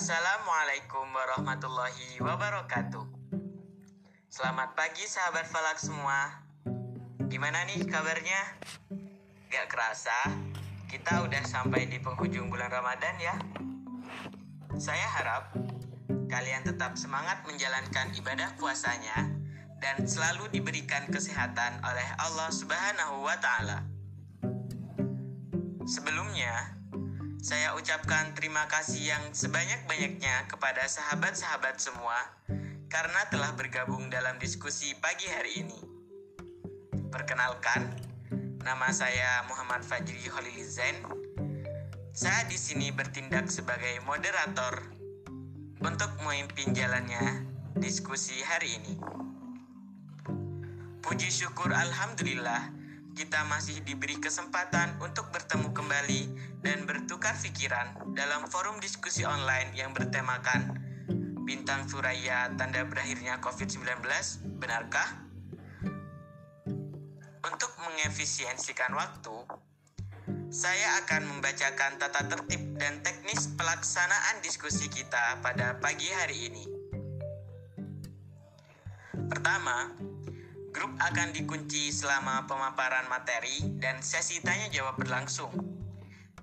Assalamualaikum warahmatullahi wabarakatuh. Selamat pagi sahabat falak semua. Gimana nih kabarnya? Gak kerasa, kita udah sampai di penghujung bulan Ramadan ya. Saya harap kalian tetap semangat menjalankan ibadah puasanya dan selalu diberikan kesehatan oleh Allah Subhanahu wa taala. Sebelumnya, saya ucapkan terima kasih yang sebanyak-banyaknya kepada sahabat-sahabat semua karena telah bergabung dalam diskusi pagi hari ini. Perkenalkan, nama saya Muhammad Fajri Holilizain. Saya di sini bertindak sebagai moderator untuk memimpin jalannya diskusi hari ini. Puji syukur Alhamdulillah, kita masih diberi kesempatan untuk bertemu kembali dan bertukar pikiran dalam forum diskusi online yang bertemakan Bintang Suraya tanda berakhirnya COVID-19, benarkah? Untuk mengefisiensikan waktu, saya akan membacakan tata tertib dan teknis pelaksanaan diskusi kita pada pagi hari ini. Pertama, Grup akan dikunci selama pemaparan materi dan sesi tanya jawab berlangsung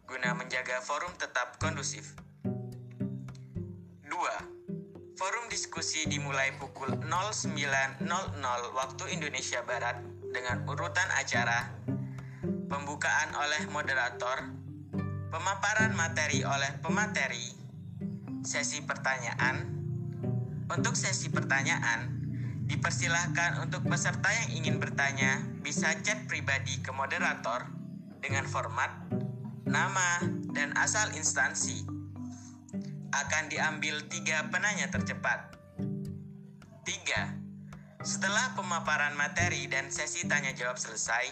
guna menjaga forum tetap kondusif. 2. Forum diskusi dimulai pukul 09.00 waktu Indonesia Barat dengan urutan acara pembukaan oleh moderator, pemaparan materi oleh pemateri, sesi pertanyaan. Untuk sesi pertanyaan, Dipersilahkan untuk peserta yang ingin bertanya bisa chat pribadi ke moderator dengan format nama dan asal instansi. Akan diambil tiga penanya tercepat. Tiga, setelah pemaparan materi dan sesi tanya jawab selesai,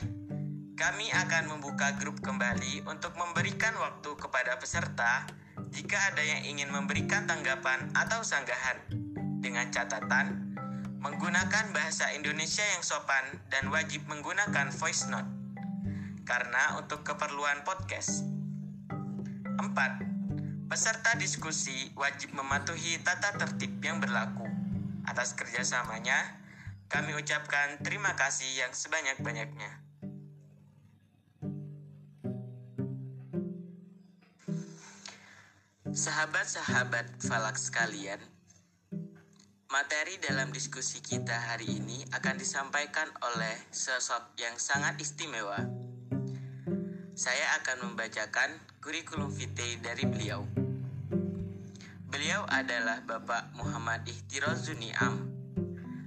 kami akan membuka grup kembali untuk memberikan waktu kepada peserta jika ada yang ingin memberikan tanggapan atau sanggahan dengan catatan menggunakan bahasa Indonesia yang sopan dan wajib menggunakan voice note. Karena untuk keperluan podcast. 4. Peserta diskusi wajib mematuhi tata tertib yang berlaku. Atas kerjasamanya, kami ucapkan terima kasih yang sebanyak-banyaknya. Sahabat-sahabat falak sekalian, Materi dalam diskusi kita hari ini akan disampaikan oleh sosok yang sangat istimewa. Saya akan membacakan kurikulum vitae dari beliau. Beliau adalah Bapak Muhammad Ihtirozuni Am,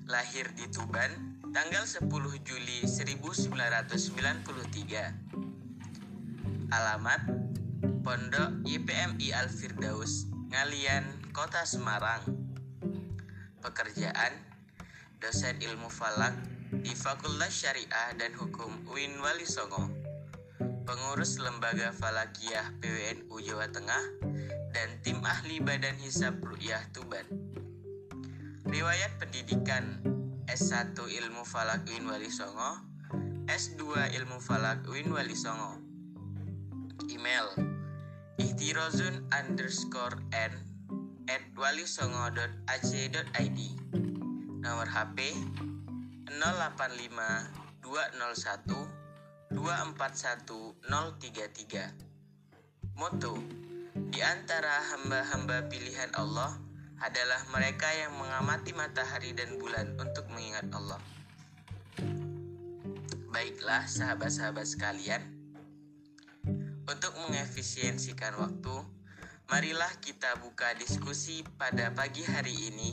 lahir di Tuban tanggal 10 Juli 1993. Alamat Pondok YPMI Al Firdaus, Ngalian, Kota Semarang pekerjaan dosen ilmu falak di Fakultas Syariah dan Hukum UIN Wali Songo, pengurus Lembaga Falakiyah PWNU Jawa Tengah, dan tim ahli Badan Hisab Ru'yah Tuban. Riwayat pendidikan S1 Ilmu Falak UIN Wali Songo, S2 Ilmu Falak UIN Wali Songo. Email ihtirozun underscore at walisongo.ac.id Nomor HP 085 201 241 033 Moto Di antara hamba-hamba pilihan Allah adalah mereka yang mengamati matahari dan bulan untuk mengingat Allah. Baiklah sahabat-sahabat sekalian, untuk mengefisiensikan waktu, Marilah kita buka diskusi pada pagi hari ini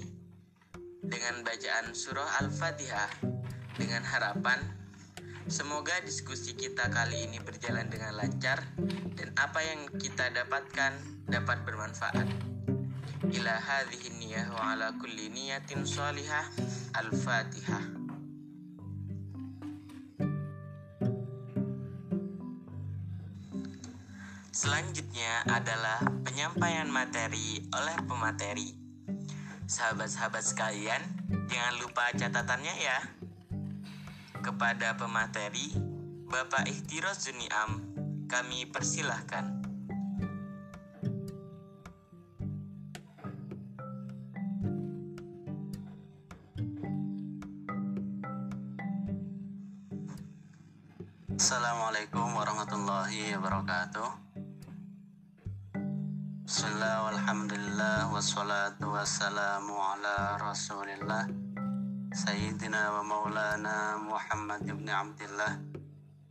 dengan bacaan surah Al-Fatihah dengan harapan semoga diskusi kita kali ini berjalan dengan lancar dan apa yang kita dapatkan dapat bermanfaat. Ila hadhihi niyah wa ala kulli niyatin salihah Al-Fatihah. Selanjutnya adalah penyampaian materi oleh pemateri. Sahabat-sahabat sekalian, jangan lupa catatannya ya. Kepada pemateri, Bapak Ihtiros Juniam, kami persilahkan. Assalamualaikum warahmatullahi wabarakatuh. بسم الله والحمد لله والصلاة والسلام على رسول الله. سيدنا ومولانا محمد بن عبد الله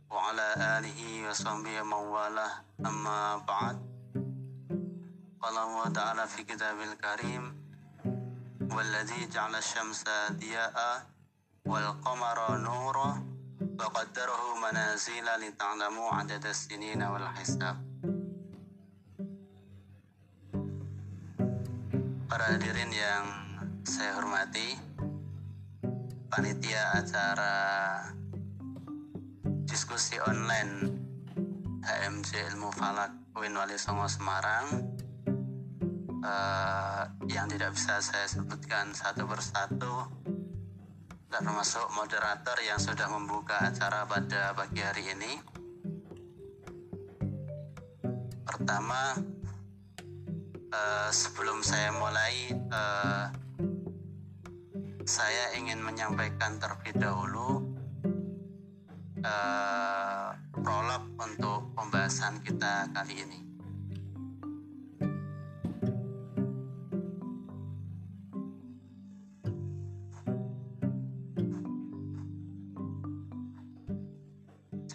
وعلى آله وصحبه من أما بعد قال الله تعالى في كتاب الكريم والذي جعل الشمس ضياء والقمر نورا وقدره منازل لتعلموا عدد السنين والحساب. Para hadirin yang saya hormati Panitia acara diskusi online HMJ Ilmu Falak Win Wali Songo Semarang uh, yang tidak bisa saya sebutkan satu persatu termasuk moderator yang sudah membuka acara pada pagi hari ini. Pertama, uh, sebelum saya mulai, uh, saya ingin menyampaikan terlebih dahulu uh, prolog untuk pembahasan kita kali ini.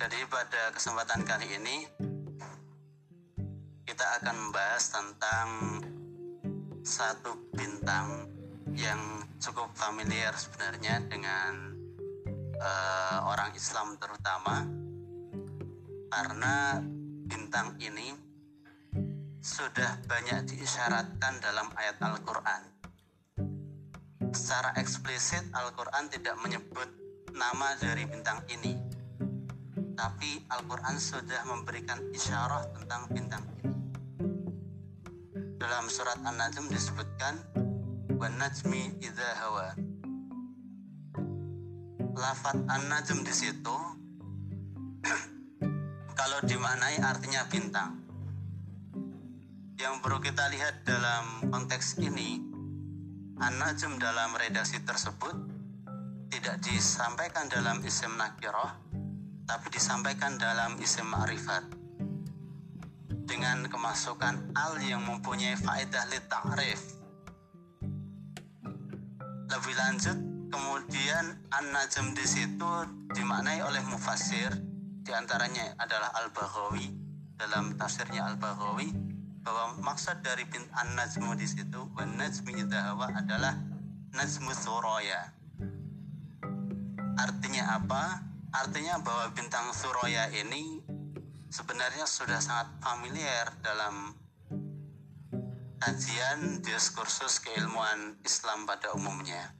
Jadi pada kesempatan kali ini kita akan membahas tentang satu bintang yang cukup familiar sebenarnya dengan uh, orang Islam terutama karena bintang ini sudah banyak diisyaratkan dalam ayat Al-Quran. Secara eksplisit Al-Quran tidak menyebut nama dari bintang ini, tapi Al-Quran sudah memberikan isyarat tentang bintang ini. Dalam surat An-Najm disebutkan Wan-najmi idha hawa Lafat An-Najm di situ kalau dimaknai artinya bintang. Yang perlu kita lihat dalam konteks ini, An-Najm dalam redaksi tersebut tidak disampaikan dalam isim nakiroh, tapi disampaikan dalam isim ma'rifat dengan kemasukan al yang mempunyai faedah li ta'rif. Lebih lanjut kemudian an-najm di situ dimaknai oleh mufassir di antaranya adalah al-Baghawi dalam tafsirnya al-Baghawi bahwa maksud dari bin an-najmu di situ wan najmi hawa adalah najmu suraya. Artinya apa? Artinya bahwa bintang Suraya ini sebenarnya sudah sangat familiar dalam kajian diskursus keilmuan Islam pada umumnya.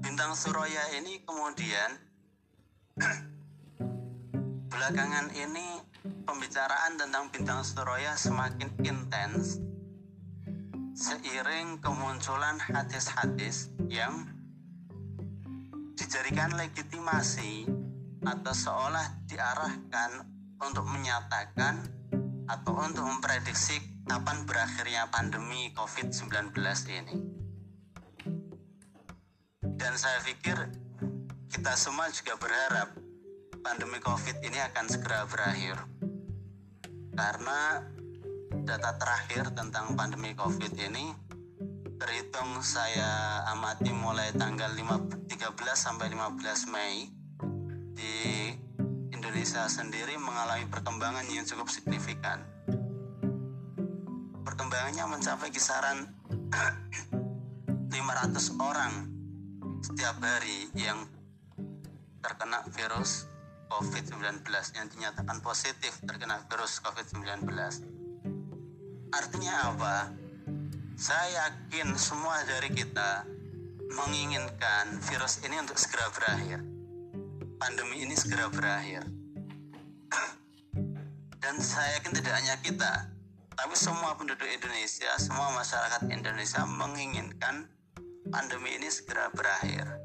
Bintang Suraya ini kemudian belakangan ini pembicaraan tentang bintang Suraya semakin intens seiring kemunculan hadis-hadis yang dijadikan legitimasi atau seolah diarahkan untuk menyatakan atau untuk memprediksi kapan berakhirnya pandemi COVID-19 ini. Dan saya pikir kita semua juga berharap pandemi COVID ini akan segera berakhir. Karena data terakhir tentang pandemi COVID ini terhitung saya amati mulai tanggal 5, 13 sampai 15 Mei di Indonesia sendiri mengalami perkembangan yang cukup signifikan. Perkembangannya mencapai kisaran 500 orang setiap hari yang terkena virus COVID-19 yang dinyatakan positif terkena virus COVID-19 Artinya apa? Saya yakin semua dari kita menginginkan virus ini untuk segera berakhir. Pandemi ini segera berakhir. Dan saya yakin tidak hanya kita, tapi semua penduduk Indonesia, semua masyarakat Indonesia menginginkan pandemi ini segera berakhir.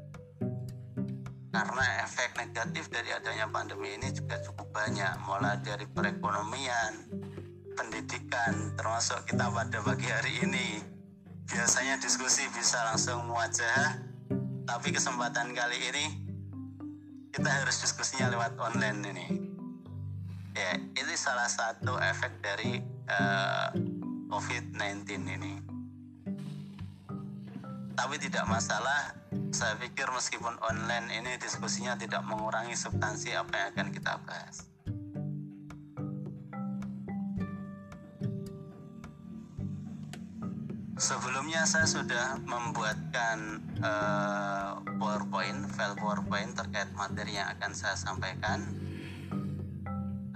Karena efek negatif dari adanya pandemi ini juga cukup banyak, mulai dari perekonomian, pendidikan termasuk kita pada pagi hari ini. Biasanya diskusi bisa langsung muajah tapi kesempatan kali ini kita harus diskusinya lewat online ini. Ya ini salah satu efek dari uh, eh, COVID-19 ini. Tapi tidak masalah saya pikir meskipun online ini diskusinya tidak mengurangi substansi apa yang akan kita bahas Sebelumnya saya sudah membuatkan uh, PowerPoint, file PowerPoint terkait materi yang akan saya sampaikan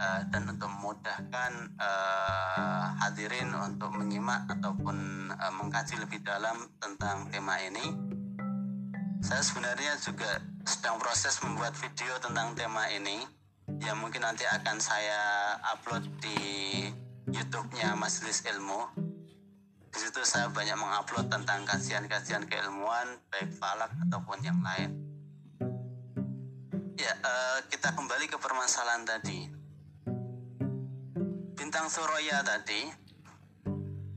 uh, dan untuk memudahkan uh, hadirin untuk menyimak ataupun uh, mengkaji lebih dalam tentang tema ini. Saya sebenarnya juga sedang proses membuat video tentang tema ini yang mungkin nanti akan saya upload di YouTube-nya Majelis Ilmu di situ saya banyak mengupload tentang kajian-kajian keilmuan baik falak ataupun yang lain. Ya, uh, kita kembali ke permasalahan tadi. Bintang Suraya tadi,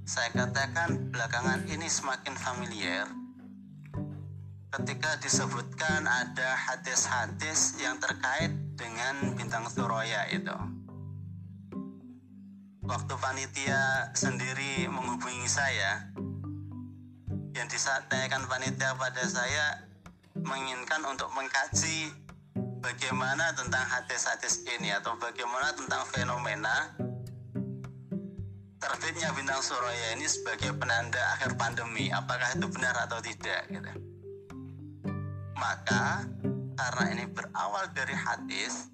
saya katakan belakangan ini semakin familiar ketika disebutkan ada hadis-hadis yang terkait dengan bintang Suraya itu waktu panitia sendiri menghubungi saya yang disampaikan panitia pada saya menginginkan untuk mengkaji bagaimana tentang hadis-hadis ini atau bagaimana tentang fenomena terbitnya bintang suraya ini sebagai penanda akhir pandemi apakah itu benar atau tidak gitu. Maka karena ini berawal dari hadis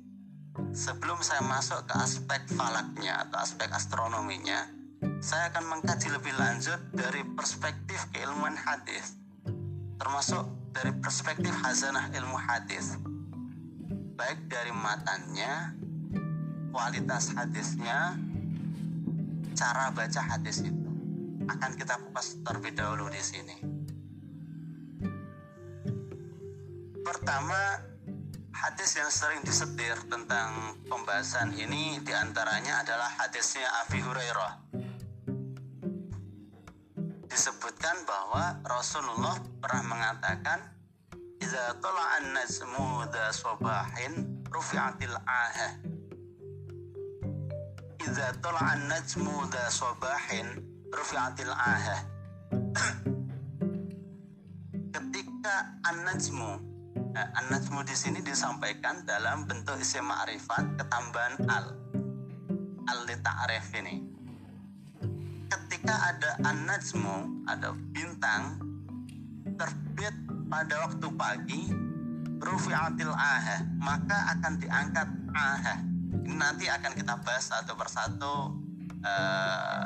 sebelum saya masuk ke aspek falaknya atau aspek astronominya, saya akan mengkaji lebih lanjut dari perspektif keilmuan hadis, termasuk dari perspektif hazanah ilmu hadis, baik dari matanya, kualitas hadisnya, cara baca hadis itu. Akan kita kupas terlebih dahulu di sini. Pertama, Hadis yang sering disetir tentang pembahasan ini di antaranya adalah hadisnya Abi Hurairah. Disebutkan bahwa Rasulullah pernah mengatakan, "Idza tala'an najmu dha sabahin rufi'atil ahah." Idza tala'an najmu dha sabahin rufi'atil. Ketika an-najmu Nah, an-najmu di sini disampaikan dalam bentuk isim ma'rifat ketambahan al. Al ta'rif ini. Ketika ada an-najmu, ada bintang terbit pada waktu pagi, rufi'atil ahah, maka akan diangkat ahah. Ini nanti akan kita bahas satu persatu uh,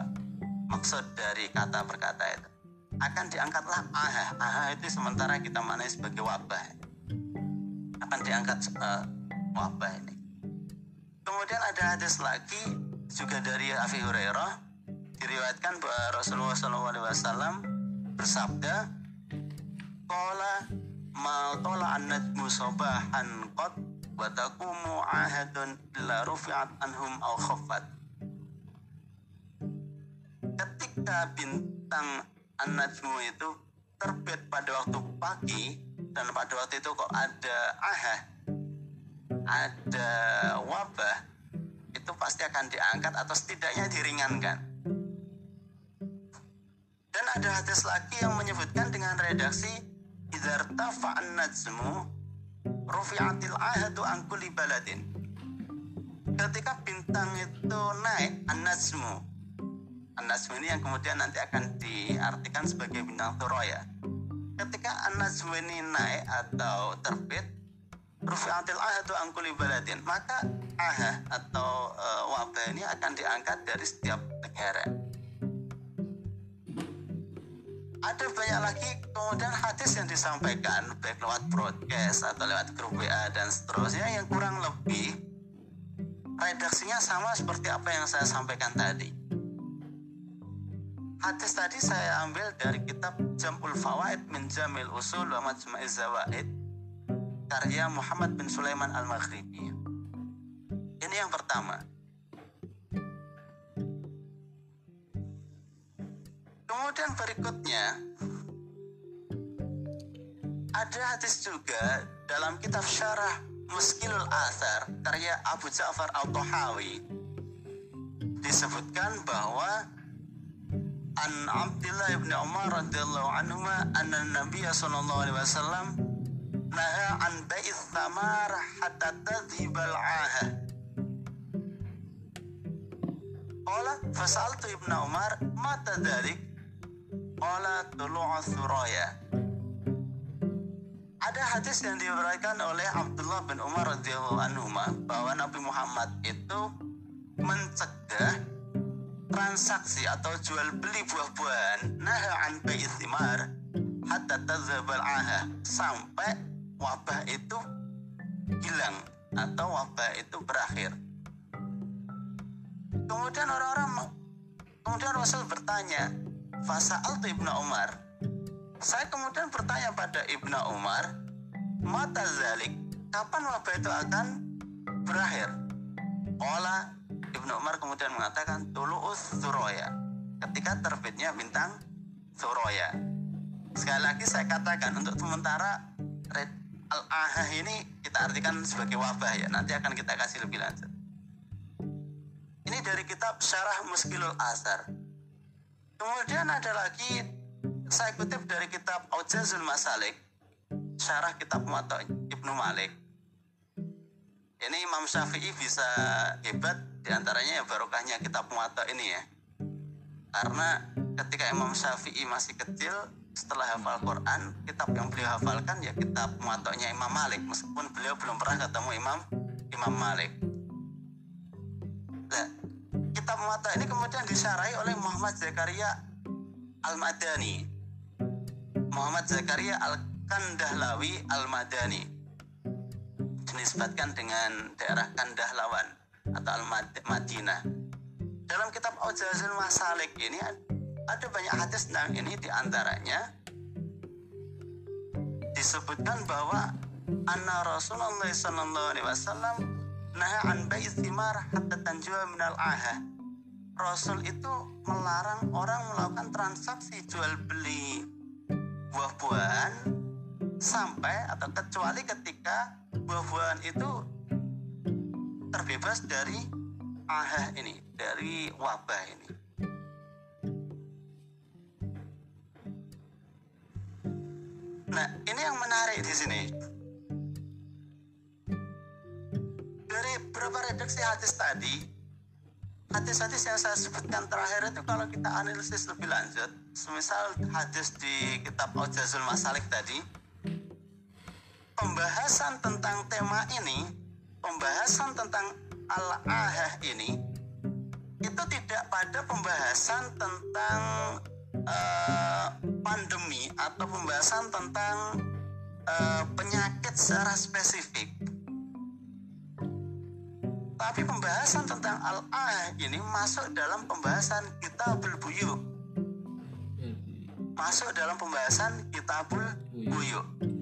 maksud dari kata perkata itu akan diangkatlah aha aha itu sementara kita maknai sebagai wabah akan diangkat uh, wabah ini. Kemudian ada hadis lagi juga dari Abi Hurairah diriwayatkan bahwa Rasulullah SAW bersabda, "Qala ma tola an-najmu sabahan qad wa taqumu ahadun illa rufi'at anhum aw khaffat." Ketika bintang an-najmu itu terbit pada waktu pagi dan pada waktu itu kok ada aha ada wabah itu pasti akan diangkat atau setidaknya diringankan. Dan ada hadis lagi yang menyebutkan dengan redaksi idzartafa'an najmu rufi'atil ahadu an kulli baladin. Ketika bintang itu naik an-najmu. An-Najm ini yang kemudian nanti akan diartikan sebagai bintang Thuraya. Ketika An-Najm ini naik atau terbit, Rufi'atil ahadu angkuli baladin, maka aha atau e, wabah ini akan diangkat dari setiap negara. Ada banyak lagi kemudian hadis yang disampaikan baik lewat broadcast atau lewat grup WA dan seterusnya yang kurang lebih redaksinya sama seperti apa yang saya sampaikan tadi Hadis tadi saya ambil dari kitab Jamul Fawaid min Jamil Usul wa Majma'iz Zawaid karya Muhammad bin Sulaiman Al-Maghribi. Ini yang pertama. Kemudian berikutnya ada hadis juga dalam kitab syarah Muskilul Athar karya Abu Ja'far Al-Tahawi disebutkan bahwa an Abdullah ibn Umar radhiyallahu anhu anna Nabi sallallahu alaihi wasallam naha an bai'ith thamar hatta tadhibal ahah Qala fasaltu Ibnu Umar mata dalik Qala tulu'u thuraya. Ada hadis yang diberikan oleh Abdullah bin Umar radhiyallahu anhu bahwa Nabi Muhammad itu mencegah transaksi atau jual beli buah-buahan naha an thimar hatta tadzabal aha sampai wabah itu hilang atau wabah itu berakhir. Kemudian orang-orang kemudian Rasul bertanya, Fasa'al Ibnu Umar. Saya kemudian bertanya pada Ibnu Umar, mata zalik, kapan wabah itu akan berakhir? Ola Ibnu Umar kemudian mengatakan tulu'us suroya ketika terbitnya bintang suroya. Sekali lagi saya katakan untuk sementara al-ahah ini kita artikan sebagai wabah ya. Nanti akan kita kasih lebih lanjut. Ini dari kitab Syarah Muskilul Asar. Kemudian ada lagi saya kutip dari kitab Aujazul Masalik, Syarah kitab Muwatta Ibnu Malik. Ini Imam Syafi'i bisa hebat di antaranya ya barokahnya kitab Muwatta ini ya. Karena ketika Imam Syafi'i masih kecil, setelah hafal Quran, kitab yang beliau hafalkan ya kitab Muwatta'nya Imam Malik, meskipun beliau belum pernah ketemu Imam Imam Malik. Nah, kitab Muwatta ini kemudian disarai oleh Muhammad Zakaria Al-Madani. Muhammad Zakaria Al-Kandahlawi Al-Madani. Dinisbatkan dengan daerah Kandahlawan atau Al-Madinah. Dalam kitab Aujazul Masalik ini ada banyak hadis tentang ini di antaranya disebutkan bahwa anna Rasulullah sallallahu alaihi wasallam naha an bai'is thimar hatta tanjua minal aha. Rasul itu melarang orang melakukan transaksi jual beli buah-buahan sampai atau kecuali ketika buah-buahan itu terbebas dari ahah ini, dari wabah ini. Nah, ini yang menarik di sini. Dari beberapa redaksi hadis tadi, hadis-hadis yang saya sebutkan terakhir itu kalau kita analisis lebih lanjut, semisal hadis di kitab Aujazul Masalik tadi, pembahasan tentang tema ini, pembahasan tentang al-ahah ini, itu tidak pada pembahasan tentang uh, pandemi atau pembahasan tentang uh, penyakit secara spesifik. Tapi pembahasan tentang al-ah ini masuk dalam pembahasan kitabul buyuk. Masuk dalam pembahasan kitabul buyuk.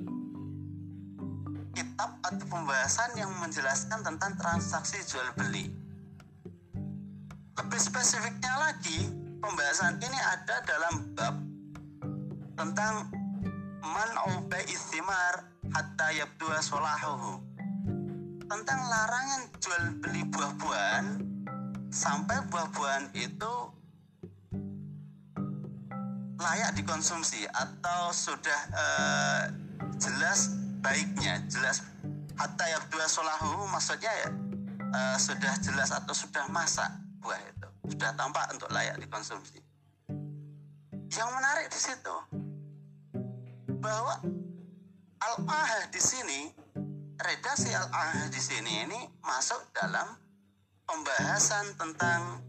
Atau pembahasan yang menjelaskan tentang transaksi jual beli. Lebih spesifiknya lagi, pembahasan ini ada dalam bab tentang man istimar hatta yabdua solahuhu tentang larangan jual beli buah-buahan sampai buah-buahan itu layak dikonsumsi atau sudah uh, jelas baiknya jelas hatta yabdua solahu maksudnya ya uh, sudah jelas atau sudah masak buah itu. Sudah tampak untuk layak dikonsumsi. Yang menarik di situ bahwa al-ahah di sini redaksi al-ahah di sini ini masuk dalam pembahasan tentang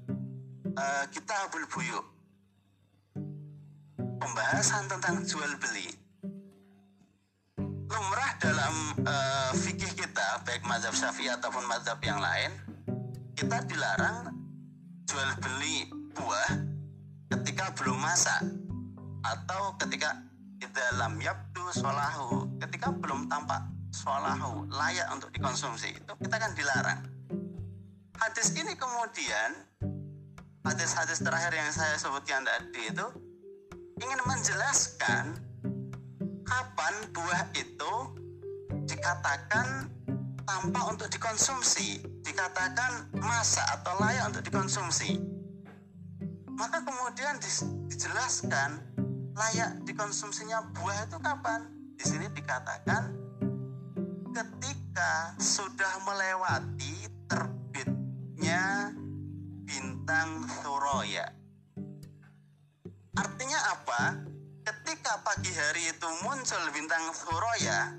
uh, kitabul buyuk. Pembahasan tentang jual beli lumrah dalam uh, fikih kita baik mazhab syafi'i ataupun mazhab yang lain kita dilarang jual beli buah ketika belum masak atau ketika di dalam yabdu solahu ketika belum tampak solahu layak untuk dikonsumsi itu kita kan dilarang. Hadis ini kemudian hadis-hadis terakhir yang saya sebutkan tadi itu ingin menjelaskan kapan buah itu dikatakan tanpa untuk dikonsumsi, dikatakan masa atau layak untuk dikonsumsi. Maka kemudian dijelaskan layak dikonsumsinya buah itu kapan? Di sini dikatakan ketika sudah melewati terbitnya bintang Suroya. Artinya apa? Ketika pagi hari itu muncul bintang Suroya,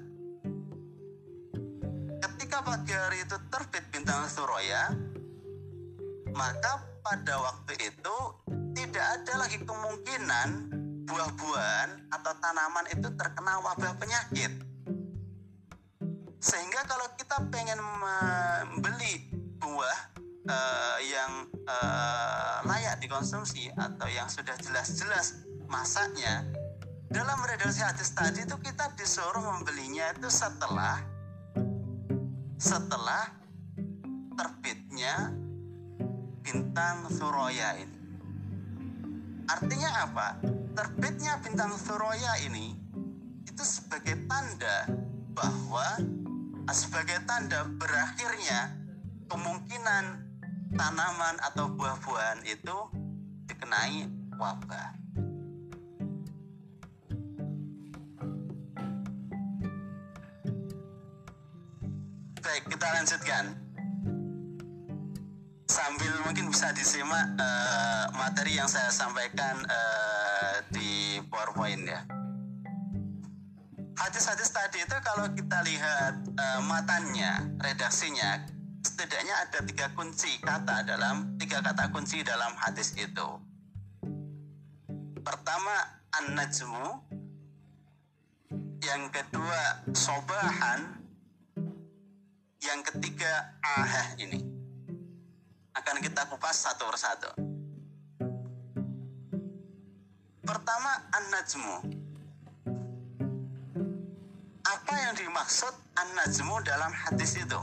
ketika pagi hari itu terbit bintang Suroya, maka pada waktu itu tidak ada lagi kemungkinan buah-buahan atau tanaman itu terkena wabah penyakit. Sehingga kalau kita pengen membeli buah uh, yang uh, layak dikonsumsi atau yang sudah jelas-jelas masaknya, dalam redaksi hadis tadi itu kita disuruh membelinya itu setelah setelah terbitnya bintang Suroya ini. Artinya apa? Terbitnya bintang Suroya ini itu sebagai tanda bahwa sebagai tanda berakhirnya kemungkinan tanaman atau buah-buahan itu dikenai wabah. Baik, kita lanjutkan sambil mungkin bisa disimak uh, materi yang saya sampaikan uh, di PowerPoint ya. Hadis-hadis tadi itu kalau kita lihat uh, matanya, redaksinya, setidaknya ada tiga kunci kata dalam tiga kata kunci dalam hadis itu. Pertama an-najmu, yang kedua sobahan, yang ketiga ahah ini akan kita kupas satu persatu. Pertama, an-najmu. Apa yang dimaksud an-najmu dalam hadis itu?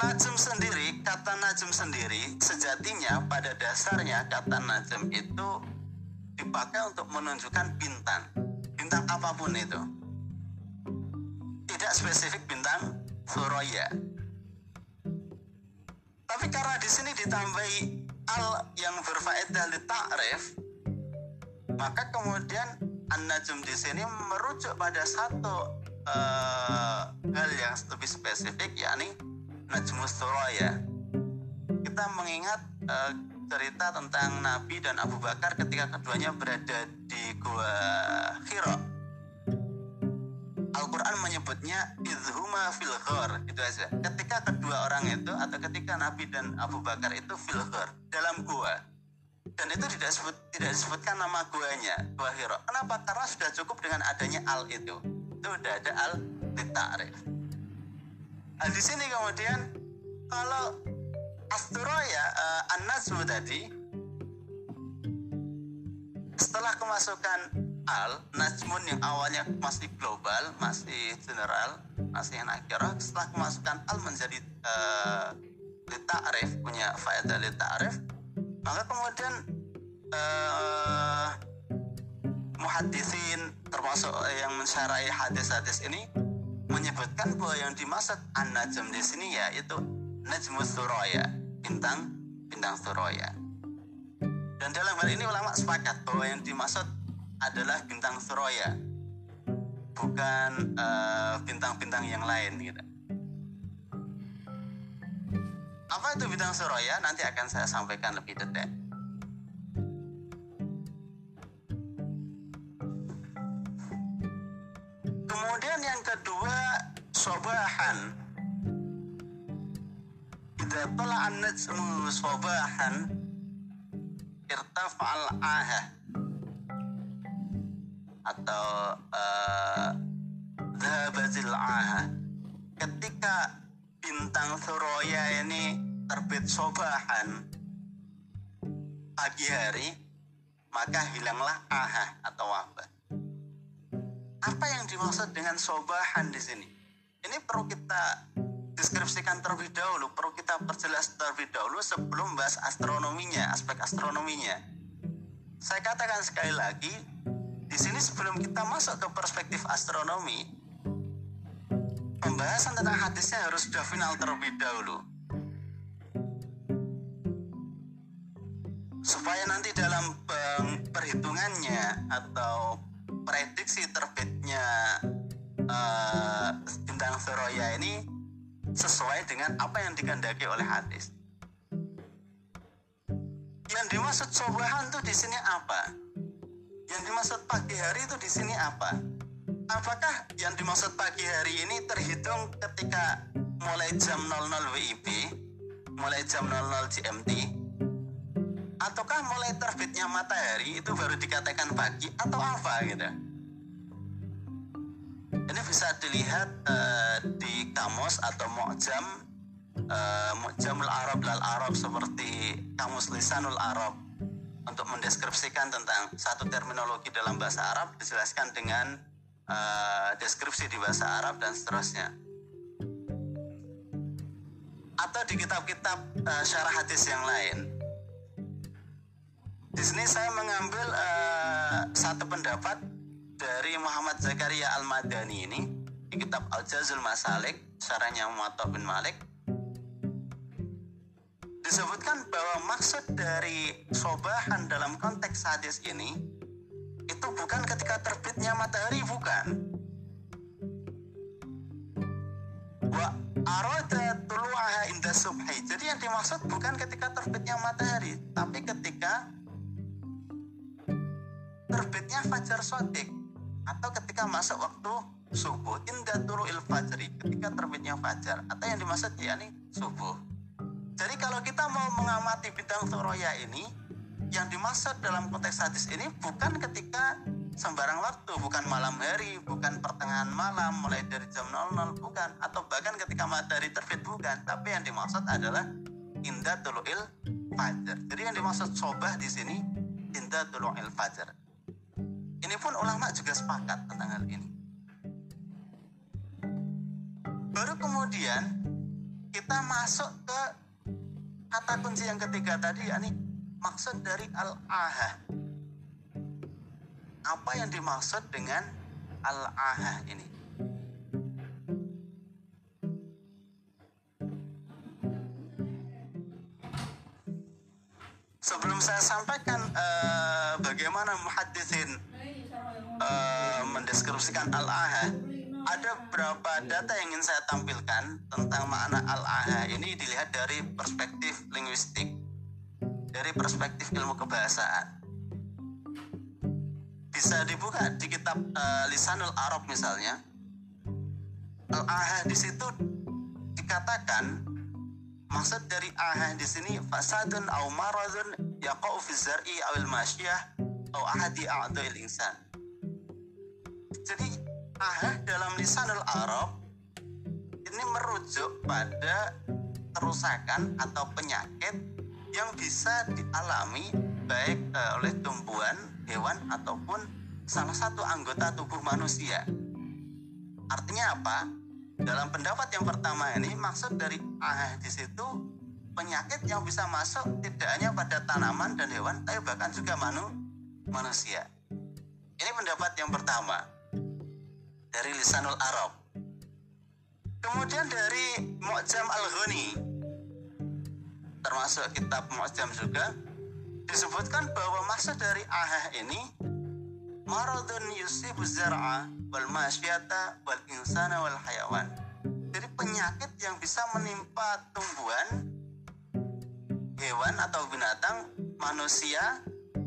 Najm sendiri, kata najm sendiri, sejatinya pada dasarnya kata najm itu dipakai untuk menunjukkan bintang. Bintang apa pun itu. Tidak spesifik bintang Suraya. Tapi karena di sini ditambahi al yang berfaedah di ta'rif, maka kemudian an-najm di sini merujuk pada satu uh, hal yang lebih spesifik yakni najmus suraya. Kita mengingat uh, cerita tentang Nabi dan Abu Bakar ketika keduanya berada di gua Hira Al-Quran menyebutnya izhuma fil ghar itu aja. Ketika kedua orang itu atau ketika Nabi dan Abu Bakar itu fil ghar dalam gua. Dan itu tidak disebut tidak disebutkan nama guanya gua Hiro kenapa? Karena sudah cukup dengan adanya al itu. Itu sudah ada al ditarif nah, di sini kemudian kalau Asturoya uh, An-Nazmu tadi setelah kemasukan al najmun yang awalnya masih global masih general masih nakirah setelah kemasukan al menjadi uh, lita'rif punya faedah lita'rif maka kemudian uh, muhadisin termasuk yang mensyarahi hadis-hadis ini menyebutkan bahwa yang dimaksud an-najm di sini ya itu najmus suraya bintang bintang suraya. Dan dalam hal ini ulama sepakat bahwa yang dimaksud adalah bintang Suraya, bukan eh, bintang-bintang uh, yang lain gitu. Apa itu bintang Suraya? Nanti akan saya sampaikan lebih detail. Kemudian yang kedua, sobahan. Idza tala'an najmu sobahan irtafa'al ahah atau Zahabatil uh, Aha. Ketika bintang Suroya ini terbit sobahan pagi hari maka hilanglah aha atau wabah apa yang dimaksud dengan sobahan di sini? Ini perlu kita deskripsikan terlebih dahulu perlu kita perjelas terlebih dahulu sebelum bahas astronominya aspek astronominya. Saya katakan sekali lagi, sini sebelum kita masuk ke perspektif astronomi, pembahasan tentang hadisnya harus sudah final terlebih dahulu. Supaya nanti dalam perhitungannya atau prediksi terbitnya uh, bintang Soroya ini sesuai dengan apa yang dikehendaki oleh hadis. Yang dimaksud sobahan itu di sini apa? Yang dimaksud pagi hari itu di sini apa? Apakah yang dimaksud pagi hari ini terhitung ketika mulai jam 00 WIB, mulai jam 00 GMT, ataukah mulai terbitnya matahari itu baru dikatakan pagi atau apa gitu? Ini bisa dilihat uh, di kamus atau mu'jam uh, Mu'jamul Arab lal Arab seperti Kamus Lisanul Arab untuk mendeskripsikan tentang satu terminologi dalam bahasa Arab dijelaskan dengan uh, deskripsi di bahasa Arab dan seterusnya atau di kitab-kitab uh, syarah hadis yang lain. Di sini saya mengambil uh, satu pendapat dari Muhammad Zakaria Al-Madani ini di kitab Al-Jazul Masalik, syarahnya Muwatta bin Malik disebutkan bahwa maksud dari sobahan dalam konteks hadis ini itu bukan ketika terbitnya matahari bukan. Wa arada tulu'aha inda subhi. Jadi yang dimaksud bukan ketika terbitnya matahari tapi ketika terbitnya fajar sotik atau ketika masuk waktu subuh. Inda tulu'il fajri ketika terbitnya fajar. Atau yang dimaksud yakni subuh jadi kalau kita mau mengamati bidang Soroya ini, yang dimaksud dalam konteks hadis ini bukan ketika sembarang waktu, bukan malam hari, bukan pertengahan malam, mulai dari jam 00, bukan. Atau bahkan ketika matahari terbit, bukan. Tapi yang dimaksud adalah indah tulu'il fajar. Jadi yang dimaksud sobah di sini, indah tulu'il fajar. Ini pun ulama juga sepakat tentang hal ini. Baru kemudian kita masuk ke kata kunci yang ketiga tadi yakni maksud dari al-ahah. Apa yang dimaksud dengan al-ahah ini? Sebelum saya sampaikan uh, bagaimana muhaddisin uh, mendeskripsikan al-ahah, ada beberapa data yang ingin saya tampilkan tentang makna al-aha ini dilihat dari perspektif linguistik, dari perspektif ilmu kebahasaan. Bisa dibuka di kitab uh, Lisanul Arab misalnya. Al-aha di situ dikatakan maksud dari aha di sini fasadun au maradun yaqau fi zar'i awil masyiyah au ahadi insan. Jadi ahah dalam lisanul Arab ini merujuk pada kerusakan atau penyakit yang bisa dialami baik uh, oleh tumbuhan, hewan ataupun salah satu anggota tubuh manusia. Artinya apa? Dalam pendapat yang pertama ini maksud dari ahah di situ penyakit yang bisa masuk tidak hanya pada tanaman dan hewan tapi bahkan juga manu, manusia. Ini pendapat yang pertama dari Lisanul Arab. Kemudian dari Mu'jam Al-Ghani termasuk kitab Mu'jam juga disebutkan bahwa maksud dari ahah ini maradun yusibu zar'a wal masyata wal insana wal hayawan. Jadi penyakit yang bisa menimpa tumbuhan, hewan atau binatang, manusia,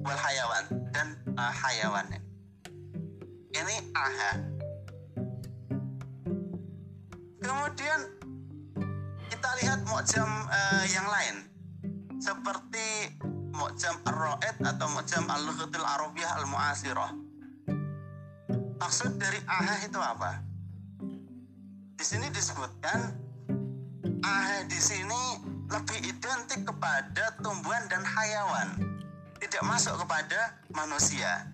wal hayawan dan uh, hayawan. Ini aha. Kemudian kita lihat mu'jam uh, yang lain seperti mu'jam ar-ra'id atau mu'jam al-lughatul arabiyah al-mu'asirah. Maksud dari ahah itu apa? Di sini disebutkan ahah di sini lebih identik kepada tumbuhan dan hayawan, tidak masuk kepada manusia.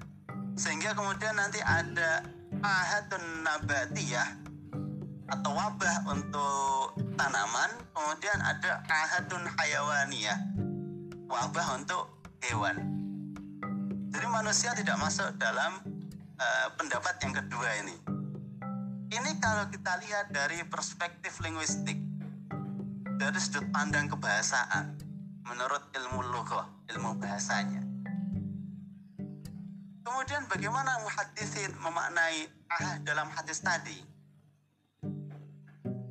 Sehingga kemudian nanti ada ahadun nabatiyah atau wabah untuk tanaman, kemudian ada ahadun hayawaniyah, wabah untuk hewan. Jadi manusia tidak masuk dalam uh, pendapat yang kedua ini. Ini kalau kita lihat dari perspektif linguistik, dari sudut pandang kebahasaan, menurut ilmu logoh, ilmu bahasanya. Kemudian bagaimana muhadisin memaknai ah dalam hadis tadi?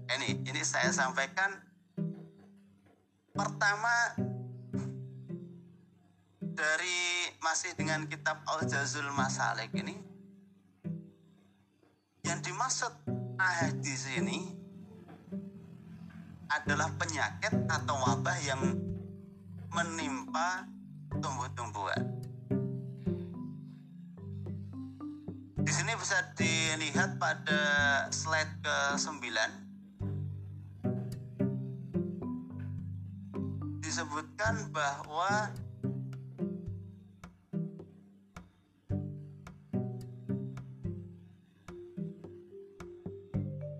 Ini, ini saya sampaikan pertama dari masih dengan kitab Al-Jazul Masalik ini yang dimaksud ahad di sini adalah penyakit atau wabah yang menimpa tumbuh-tumbuhan. Di sini bisa dilihat pada slide ke-9 disebutkan bahwa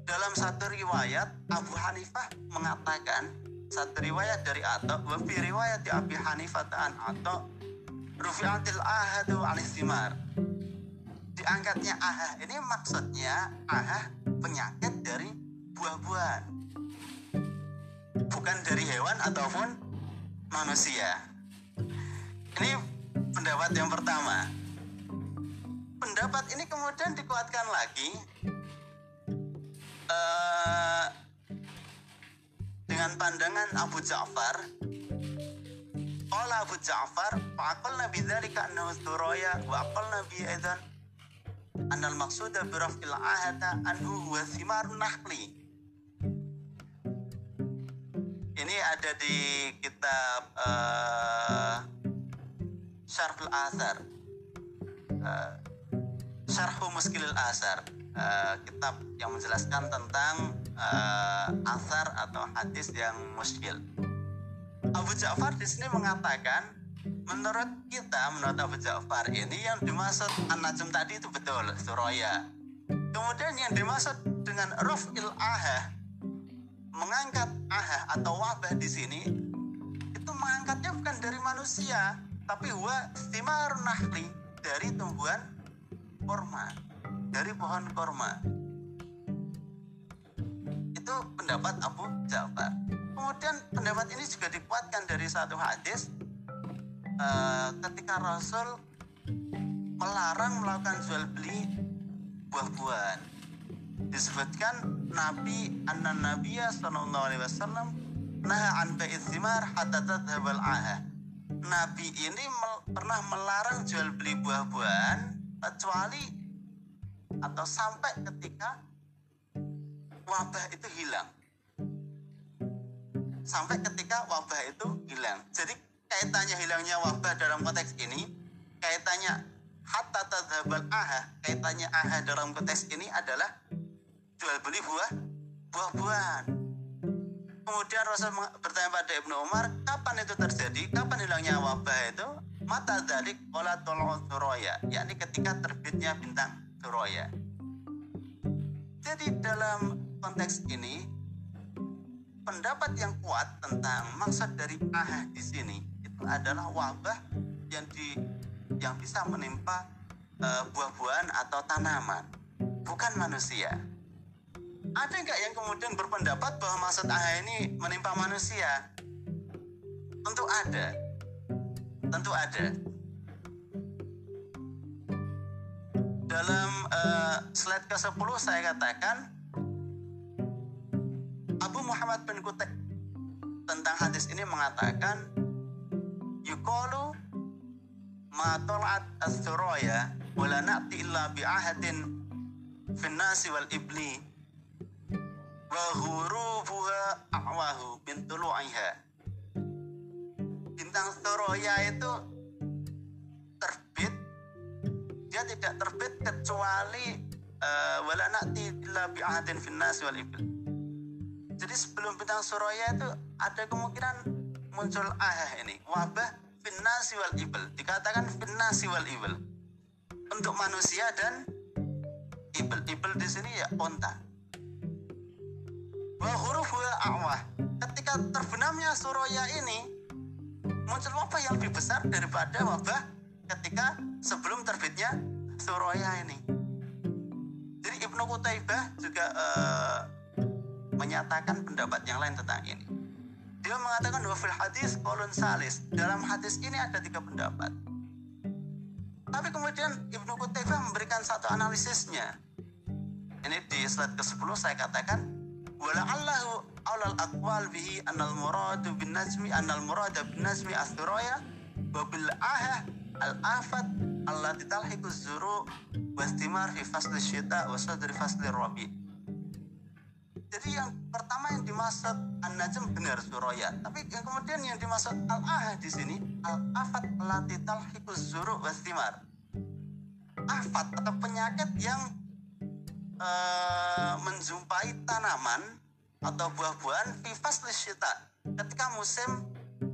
dalam satu riwayat Abu Hanifah mengatakan satu riwayat dari Atta wa fi riwayat Abi Hanifah an Atta rufi'atil ahadu al-istimar diangkatnya ahah ini maksudnya ahah penyakit dari buah-buahan. Bukan dari hewan ataupun manusia. Ini pendapat yang pertama. Pendapat ini kemudian dikuatkan lagi uh, dengan pandangan Abu Ja'far. Qala Abu Ja'far fa'aqalna bidzalika annahu thuraya wa aqalna bi aidan anna al-maqsuda bi raf'il ahata anhu huwa thimar nahli ini ada di kitab uh, Syarh al-Athar uh, Syarhu Muskilil Asar uh, kitab yang menjelaskan tentang uh, asar atau hadis yang muskil. Abu Ja'far di sini mengatakan menurut kita menurut Abu Ja'far ini yang dimaksud an-najm tadi itu betul suraya. Kemudian yang dimaksud dengan ruf'il aha mengangkat aha atau wabah di sini itu mengangkatnya bukan dari manusia tapi huwa istimar nahli dari tumbuhan kurma dari pohon kurma itu pendapat Abu Ja'far. Kemudian pendapat ini juga dikuatkan dari satu hadis uh, ketika Rasul melarang melakukan jual beli buah-buahan disebutkan Nabi anna Nabiya sallallahu alaihi wasallam naha an bai'ith thimar hatta tadhhabal aha. Nabi ini mel pernah melarang jual beli buah-buahan kecuali atau sampai ketika wabah itu hilang. Sampai ketika wabah itu hilang. Jadi kaitannya hilangnya wabah dalam konteks ini, kaitannya hatta tadhabal aha, kaitannya aha dalam konteks ini adalah jual beli buah buah-buahan. Kemudian Rasul bertanya pada Ibnu Umar, kapan itu terjadi? Kapan hilangnya wabah itu? Mata dalik olah tolong suroya, yakni ketika terbitnya bintang suroya. Jadi dalam konteks ini pendapat yang kuat tentang maksud dari ahah di sini itu adalah wabah yang di yang bisa menimpa uh, buah-buahan atau tanaman, bukan manusia. Ada nggak yang kemudian berpendapat bahwa maksud aha ini menimpa manusia? Tentu ada. Tentu ada. Dalam uh, slide ke-10 saya katakan Abu Muhammad bin Kutek tentang hadis ini mengatakan yuqalu ma tal'at as-suraya wala na'ti illa bi ahadin fin nasi wal ibli wa hurubuha a'wahu bin tulu'iha bintang Suraya itu terbit. Dia tidak terbit kecuali uh, wala na'ti illa bi ahadin fin nasi wal ibli jadi sebelum bintang Suraya itu ada kemungkinan muncul ah ini. Wabah finnasi wal ibl. Dikatakan finnasi wal ibl. Untuk manusia dan ibl. Ibl di sini ya onta wa huruf ketika terbenamnya Suraya ini muncul wabah yang lebih besar daripada wabah ketika sebelum terbitnya Suraya ini. Jadi Ibnu Qutaibah juga uh, menyatakan pendapat yang lain tentang ini. Dia mengatakan bahwa fil hadis kolon salis. Dalam hadis ini ada tiga pendapat. Tapi kemudian Ibnu Qutaibah memberikan satu analisisnya. Ini di slide ke-10 saya katakan bin najmi anal murada bin najmi asturaya wa bil aha al afat allati talhiqu zuru wastimar fi fasli syita wa sadri fasli rabi jadi yang pertama yang dimaksud an-najm benar suraya tapi yang kemudian yang dimaksud al-ahad di sini al-afat allati talhiqu zuru wastimar afat atau penyakit yang uh, menjumpai tanaman atau buah-buahan vivas lisyita ketika musim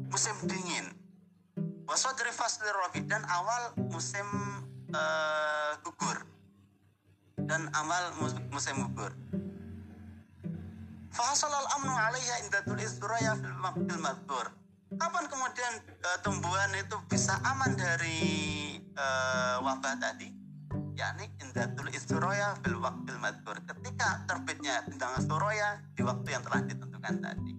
musim dingin wasodri fasli robi dan awal musim uh, gugur dan awal musim gugur Fahasal al-amnu alaiha inda tulis suraya fil madbur. Kapan kemudian uh, tumbuhan itu bisa aman dari uh, wabah tadi? yakni indatul istiroya fil waktil madkur ketika terbitnya bintang suroya di waktu yang telah ditentukan tadi.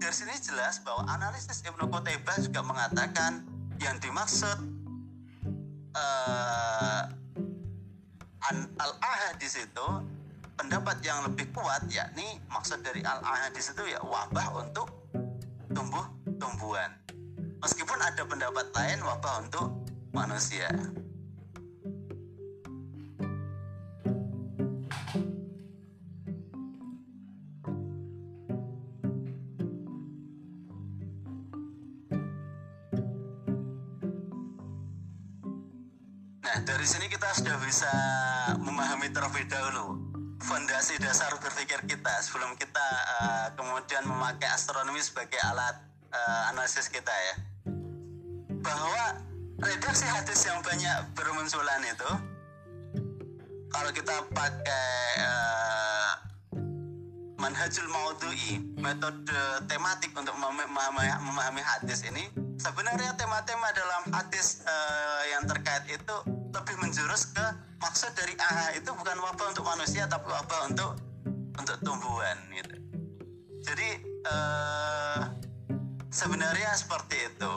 Dari sini jelas bahwa analisis Ibnu Qutaibah juga mengatakan yang dimaksud uh, al-ahad di situ pendapat yang lebih kuat yakni maksud dari al-ahad di situ ya wabah untuk tumbuh tumbuhan. Meskipun ada pendapat lain wabah untuk manusia dari sini kita sudah bisa memahami terlebih dahulu fondasi dasar berpikir kita sebelum kita uh, kemudian memakai astronomi sebagai alat uh, analisis kita ya. Bahwa redaksi hadis yang banyak bermunculan itu kalau kita pakai uh, manhajul maudhu'i metode tematik untuk memahami, memahami hadis ini sebenarnya tema-tema dalam hadis uh, yang terkait itu lebih menjurus ke maksud dari AHA itu bukan wabah untuk manusia tapi wabah untuk untuk tumbuhan gitu. Jadi uh, sebenarnya seperti itu.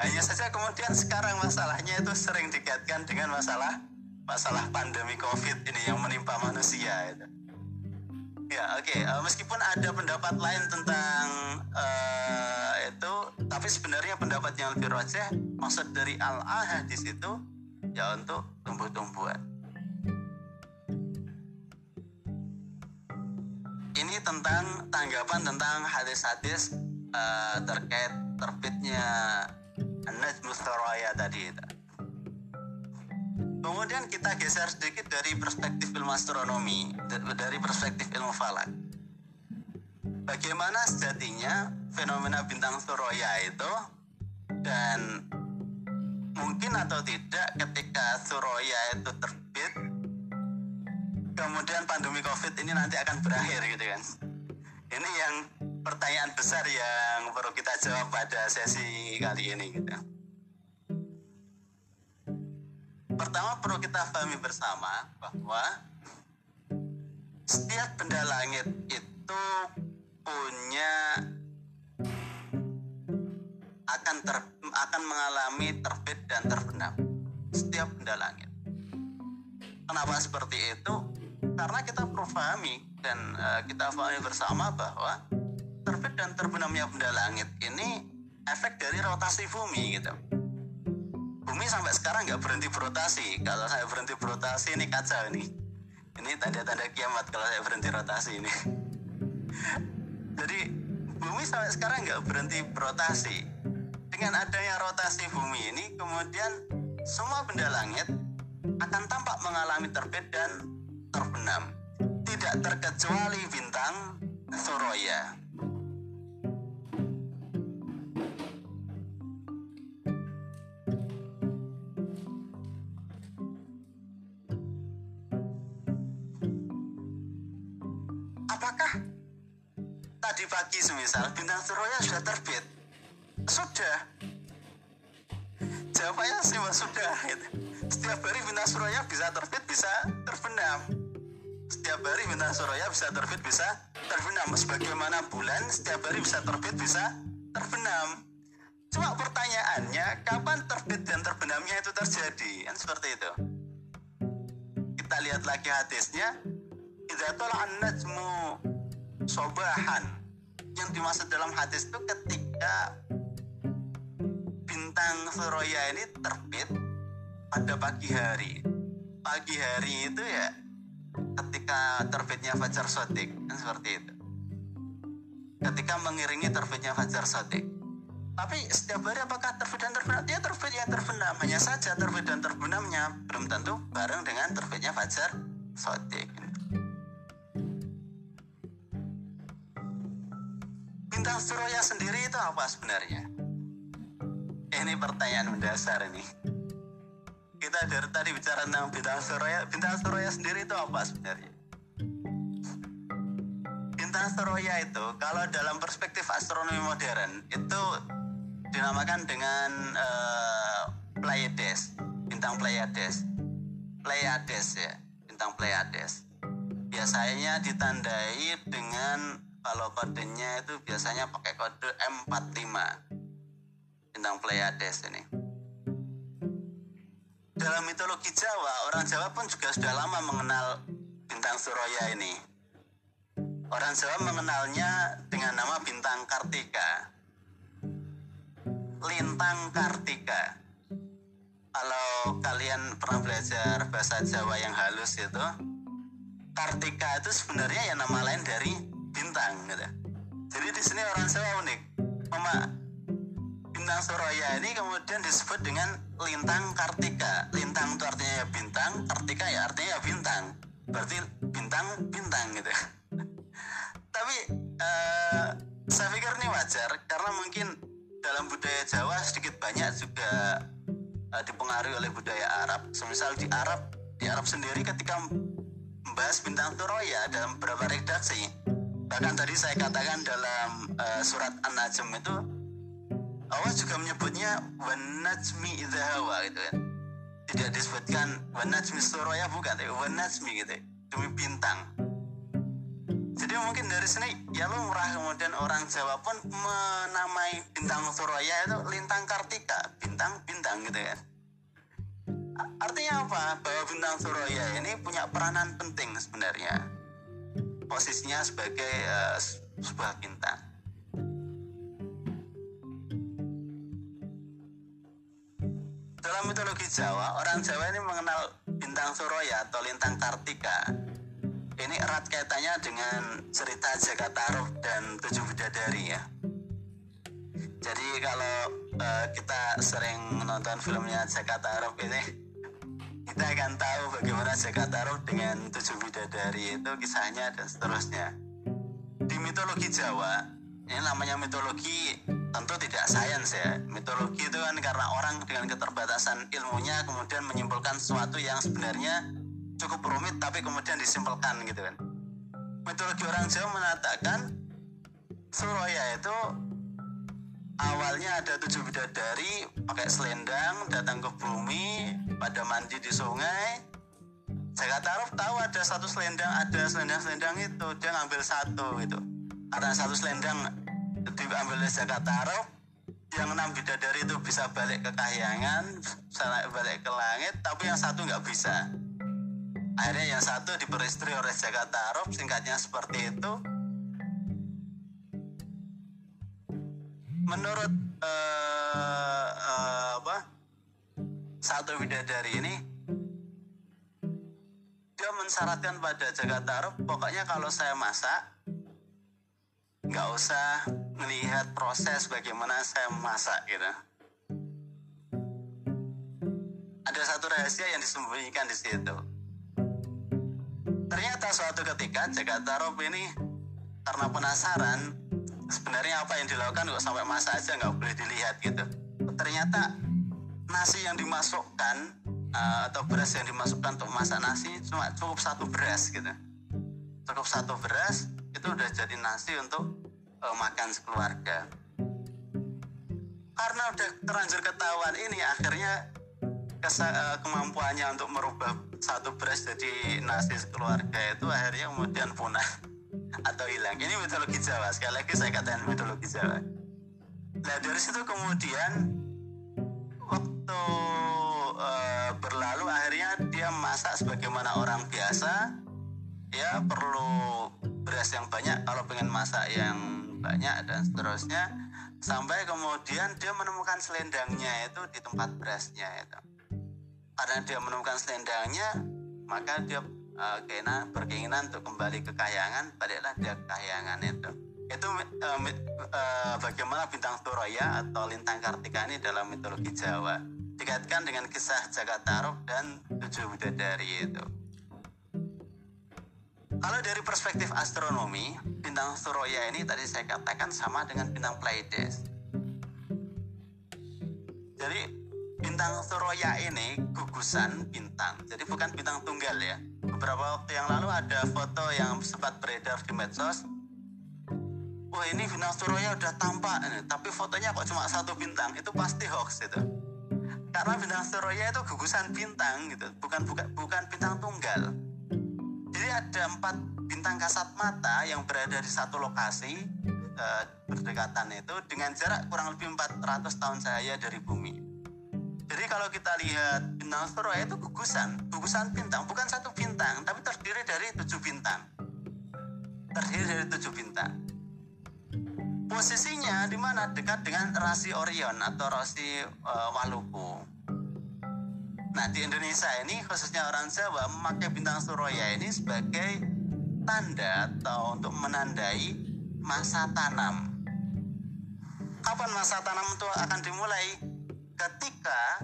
Hanya saja kemudian sekarang masalahnya itu sering dikaitkan dengan masalah masalah pandemi COVID ini yang menimpa manusia itu. Ya oke, okay. uh, eh, meskipun ada pendapat lain tentang uh, itu, tapi sebenarnya pendapat yang lebih rojeh maksud dari al-ahad di situ ya untuk tumbuh-tumbuhan. Ini tentang tanggapan tentang hadis-hadis uh, terkait terbitnya An-Najmus tadi. Kemudian kita geser sedikit dari perspektif ilmu astronomi, dari perspektif ilmu falak. Bagaimana sejatinya fenomena bintang Suraya itu? Dan mungkin atau tidak ketika Suraya itu terbit kemudian pandemi covid ini nanti akan berakhir gitu kan? Ini yang pertanyaan besar yang perlu kita jawab pada sesi kali ini gitu pertama perlu kita pahami bersama bahwa setiap benda langit itu punya akan ter, akan mengalami terbit dan terbenam setiap benda langit. Kenapa seperti itu? Karena kita perlu pahami dan uh, kita pahami bersama bahwa terbit dan terbenamnya benda langit ini efek dari rotasi bumi gitu bumi sampai sekarang nggak berhenti berotasi. Kalau saya berhenti berotasi ini kacau ini. Ini tanda-tanda kiamat kalau saya berhenti rotasi ini. Jadi bumi sampai sekarang nggak berhenti berotasi. Dengan adanya rotasi bumi ini kemudian semua benda langit akan tampak mengalami terbit dan terbenam. Tidak terkecuali bintang Suraya semisal bintang Suraya sudah terbit. Sudah. Jawabannya sih sudah. Gitu. setiap hari bintang suraya bisa terbit bisa terbenam. Setiap hari bintang suraya bisa terbit bisa terbenam. Sebagaimana bulan setiap hari bisa terbit bisa terbenam? Cuma pertanyaannya kapan terbit dan terbenamnya itu terjadi? Kan seperti itu. Kita lihat lagi hadisnya. Idza tala'an najmu sobahan yang dimaksud dalam hadis itu ketika bintang Suraya ini terbit pada pagi hari. Pagi hari itu ya ketika terbitnya Fajar Sodik kan seperti itu. Ketika mengiringi terbitnya Fajar Sodik tapi setiap hari apakah terbit dan terbenam dia terbit ya terbenam hanya saja. Terbit dan terbenamnya belum tentu bareng dengan terbitnya Fajar Sodik bintang Suraya sendiri itu apa sebenarnya? Ini pertanyaan mendasar ini. Kita dari tadi bicara tentang bintang Suraya, bintang Suraya sendiri itu apa sebenarnya? Bintang Suraya itu kalau dalam perspektif astronomi modern itu dinamakan dengan uh, Pleiades, bintang Pleiades. Pleiades ya, bintang Pleiades. Biasanya ditandai dengan kalau kodenya itu biasanya pakai kode M45 bintang Pleiades ini. Dalam mitologi Jawa orang Jawa pun juga sudah lama mengenal bintang Suraya ini. Orang Jawa mengenalnya dengan nama bintang Kartika. Lintang Kartika. Kalau kalian pernah belajar bahasa Jawa yang halus itu Kartika itu sebenarnya ya nama lain dari bintang gitu. Jadi di sini orang Jawa unik. Mama bintang Suraya ini kemudian disebut dengan lintang Kartika. Lintang itu artinya ya bintang, Kartika ya artinya ya bintang. Berarti bintang bintang gitu. Tapi uh, saya pikir ini wajar karena mungkin dalam budaya Jawa sedikit banyak juga uh, dipengaruhi oleh budaya Arab. Semisal di Arab, di Arab sendiri ketika membahas bintang Suraya dalam beberapa redaksi bahkan tadi saya katakan dalam uh, surat An-Najm itu Allah juga menyebutnya wanajmi idhawa gitu kan. Tidak disebutkan wanajmi suraya bukan tapi wanajmi gitu. Demi bintang. Jadi mungkin dari sini ya lumrah kemudian orang Jawa pun menamai bintang suraya itu lintang kartika bintang bintang gitu kan. Artinya apa? Bahwa bintang suraya ini punya peranan penting sebenarnya posisinya sebagai uh, sebuah bintang. Dalam mitologi Jawa, orang Jawa ini mengenal bintang Suraya atau lintang Kartika. Ini erat kaitannya dengan cerita Jakataruh dan tujuh bidadari ya. Jadi kalau uh, kita sering menonton filmnya Jakataruh ini kita akan tahu bagaimana Jakataruh dengan tujuh bidadari itu kisahnya dan seterusnya. Di mitologi Jawa, ini namanya mitologi tentu tidak sains ya. Mitologi itu kan karena orang dengan keterbatasan ilmunya kemudian menyimpulkan sesuatu yang sebenarnya cukup rumit tapi kemudian disimpulkan gitu kan. Mitologi orang Jawa mengatakan Suraya itu awalnya ada tujuh bidadari pakai selendang datang ke bumi pada mandi di sungai. Jakarta Arab tahu ada satu selendang ada selendang-selendang itu. Dia ngambil satu itu karena satu selendang diambil oleh Jakarta. Arab yang enam bidadari itu bisa balik ke kahyangan bisa balik ke langit tapi yang satu nggak bisa. Akhirnya yang satu diperistri oleh Jakarta. Arab singkatnya seperti itu menurut uh, uh, apa? Satu bidadari ini dia mensyaratkan pada Jakarta Arab pokoknya kalau saya masak nggak usah melihat proses bagaimana saya masak gitu. Ada satu rahasia yang disembunyikan di situ. Ternyata suatu ketika Jakarta Arab ini karena penasaran sebenarnya apa yang dilakukan kok sampai masa aja nggak boleh dilihat gitu. Ternyata nasi yang dimasukkan uh, atau beras yang dimasukkan untuk masak nasi cuma cukup satu beras gitu. Cukup satu beras itu udah jadi nasi untuk uh, makan sekeluarga. Karena udah terlanjur ketahuan ini akhirnya kesa, uh, kemampuannya untuk merubah satu beras jadi nasi keluarga itu akhirnya kemudian punah atau hilang. Ini mitologi Jawa. Sekali lagi saya katakan mitologi Jawa. Nah dari situ kemudian waktu uh, berlalu akhirnya dia masak sebagaimana orang biasa. Ya perlu beras yang banyak kalau pengen masak yang banyak dan seterusnya. Sampai kemudian dia menemukan selendangnya itu di tempat berasnya itu. Karena dia menemukan selendangnya maka dia uh, kena berkeinginan untuk kembali ke kayangan baliklah dia ke kayangan itu. Itu uh, uh, bagaimana bintang Turoya atau lintang Kartika ini dalam mitologi Jawa? Dikaitkan dengan kisah Jagataruk dan tujuh bidadari itu. Kalau dari perspektif astronomi bintang Turoya ini tadi saya katakan sama dengan bintang Pleiades. Jadi bintang Suroya ini gugusan bintang. Jadi bukan bintang tunggal ya. Beberapa waktu yang lalu ada foto yang sempat beredar di medsos. Wah ini bintang Suroya udah tampak tapi fotonya kok cuma satu bintang? Itu pasti hoax itu. Karena bintang Suroya itu gugusan bintang gitu bukan bukan bukan bintang tunggal. Jadi ada empat bintang kasat mata yang berada di satu lokasi eh, berdekatan itu dengan jarak kurang lebih 400 tahun cahaya dari bumi jadi kalau kita lihat bintang Suroya itu gugusan, gugusan bintang, bukan satu bintang, tapi terdiri dari tujuh bintang. Terdiri dari tujuh bintang. Posisinya di mana dekat dengan rasi Orion atau rasi uh, Maluku. Nah di Indonesia ini khususnya orang Jawa memakai bintang Suroya ini sebagai tanda atau untuk menandai masa tanam. Kapan masa tanam itu akan dimulai? Ketika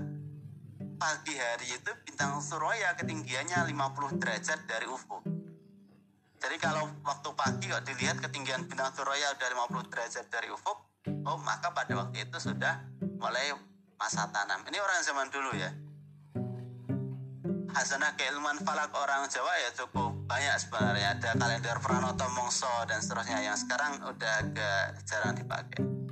pagi hari itu bintang Suroya ketinggiannya 50 derajat dari ufuk. Jadi kalau waktu pagi kok dilihat ketinggian bintang Suroya udah 50 derajat dari ufuk, oh maka pada waktu itu sudah mulai masa tanam. Ini orang zaman dulu ya. Hasanah keilmuan falak orang Jawa ya cukup banyak sebenarnya. Ada kalender Pranoto Mongso dan seterusnya yang sekarang udah agak jarang dipakai.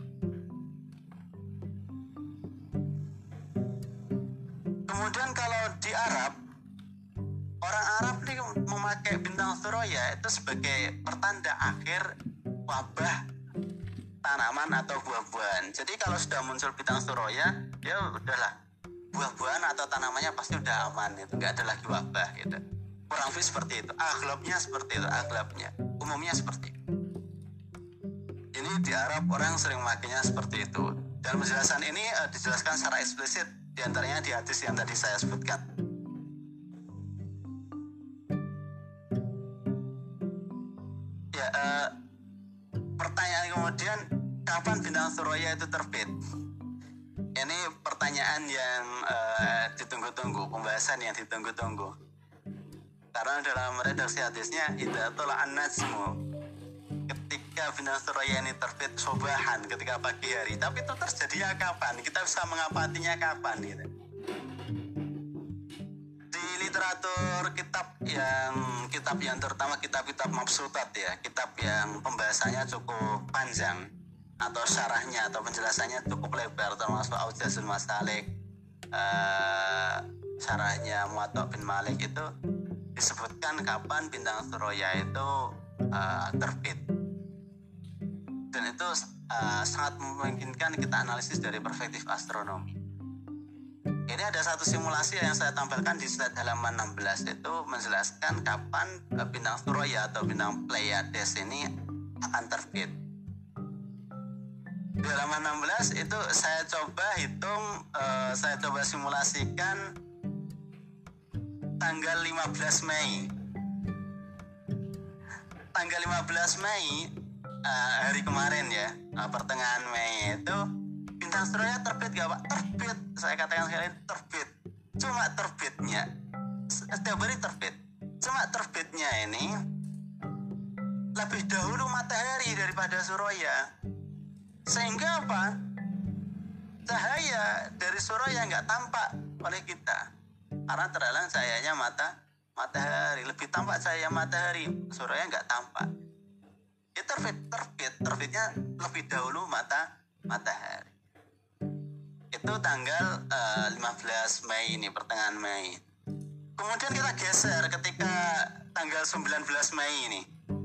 Kemudian kalau di Arab, orang Arab nih memakai bintang Suroya itu sebagai pertanda akhir wabah tanaman atau buah-buahan. Jadi kalau sudah muncul bintang Suroya, ya udahlah buah-buahan atau tanamannya pasti udah aman itu nggak ada lagi wabah gitu. Kurang lebih seperti itu. Aglabnya seperti itu, aglabnya. Umumnya seperti itu. Ini di Arab orang sering makainya seperti itu. Dan penjelasan ini uh, dijelaskan secara eksplisit di antaranya di hadis yang tadi saya sebutkan. Ya, uh, pertanyaan kemudian kapan bintang Suraya itu terbit? Ini pertanyaan yang uh, ditunggu-tunggu, pembahasan yang ditunggu-tunggu. Karena dalam redaksi hadisnya, itu tolak an-najmu ketika bintang Suraya ini terbit sobahan ketika pagi hari. Tapi itu terjadi kapan? Kita bisa mengapatinya kapan gitu. Di literatur kitab yang kitab yang terutama kitab-kitab mabsutat ya kitab yang pembahasannya cukup panjang atau syarahnya atau penjelasannya cukup lebar termasuk Aujazul Masalik uh, syarahnya Muatok bin Malik itu disebutkan kapan bintang Suraya itu uh, terbit dan itu uh, sangat memungkinkan kita analisis dari perspektif astronomi. Ini ada satu simulasi yang saya tampilkan di slide halaman 16 itu menjelaskan kapan uh, bintang Surya atau bintang Pleiades ini akan terbit. Di halaman 16 itu saya coba hitung, uh, saya coba simulasikan tanggal 15 Mei. Tanggal 15 Mei uh, hari kemarin ya uh, pertengahan Mei itu bintang Surya terbit gak pak? Terbit. Saya katakan sekali terbit. Cuma terbitnya. Setiap hari terbit. Cuma terbitnya ini lebih dahulu matahari daripada Surya sehingga apa? Cahaya dari Surya nggak tampak oleh kita. Karena terhalang cahayanya mata matahari. Lebih tampak cahaya matahari. Surya nggak tampak ya terbit. Terbit terbitnya lebih dahulu mata matahari. Itu tanggal uh, eh, 15 Mei ini pertengahan Mei. Kemudian kita geser ketika tanggal 19 Mei ini.